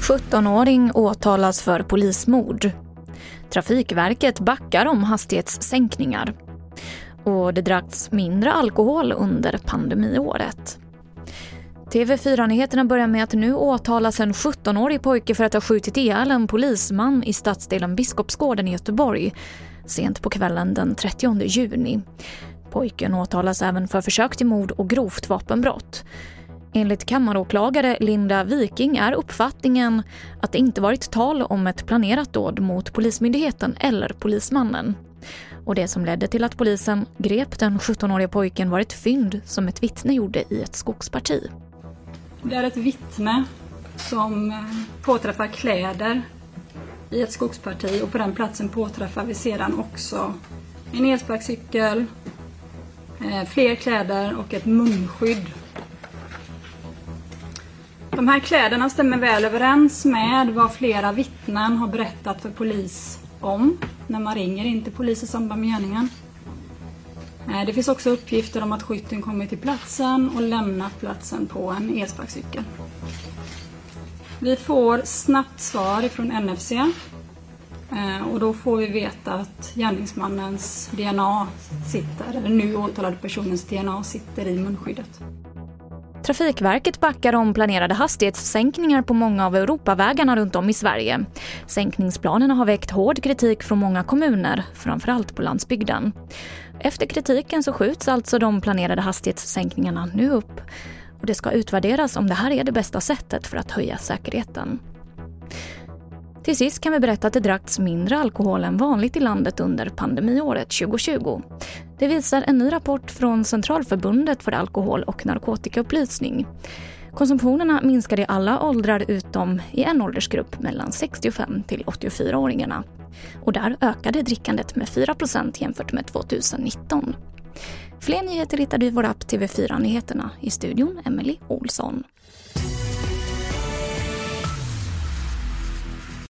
–17-åring åtalas för polismord. Trafikverket backar om hastighetssänkningar. Och det dracks mindre alkohol under pandemiåret. TV4-nyheterna börjar med att nu åtalas en 17-årig pojke för att ha skjutit ihjäl en polisman i stadsdelen Biskopsgården i Göteborg sent på kvällen den 30 juni. Pojken åtalas även för försök till mord och grovt vapenbrott. Enligt kammaråklagare Linda Viking är uppfattningen att det inte varit tal om ett planerat dåd mot Polismyndigheten eller polismannen. Och det som ledde till att polisen grep den 17-årige pojken var ett fynd som ett vittne gjorde i ett skogsparti. Det är ett vittne som eh, påträffar kläder i ett skogsparti och på den platsen påträffar vi sedan också en elsparkcykel, Eh, fler kläder och ett munskydd. De här kläderna stämmer väl överens med vad flera vittnen har berättat för polis om när man ringer in till polis i samband med gärningen. Eh, det finns också uppgifter om att skytten kommit till platsen och lämnat platsen på en elsparkcykel. Vi får snabbt svar ifrån NFC Eh, och då får vi veta att gärningsmannens DNA sitter, eller nu åtalade personens DNA sitter i munskyddet. Trafikverket backar om planerade hastighetssänkningar på många av Europavägarna runt om i Sverige. Sänkningsplanerna har väckt hård kritik från många kommuner, framförallt på landsbygden. Efter kritiken så skjuts alltså de planerade hastighetssänkningarna nu upp och det ska utvärderas om det här är det bästa sättet för att höja säkerheten. Till sist kan vi berätta att det dracks mindre alkohol än vanligt i landet under pandemiåret 2020. Det visar en ny rapport från Centralförbundet för alkohol och narkotikaupplysning. Konsumtionerna minskade i alla åldrar utom i en åldersgrupp mellan 65 till 84-åringarna. Och där ökade drickandet med 4% jämfört med 2019. Fler nyheter hittar du i vår app TV4 Nyheterna. I studion Emily Olsson.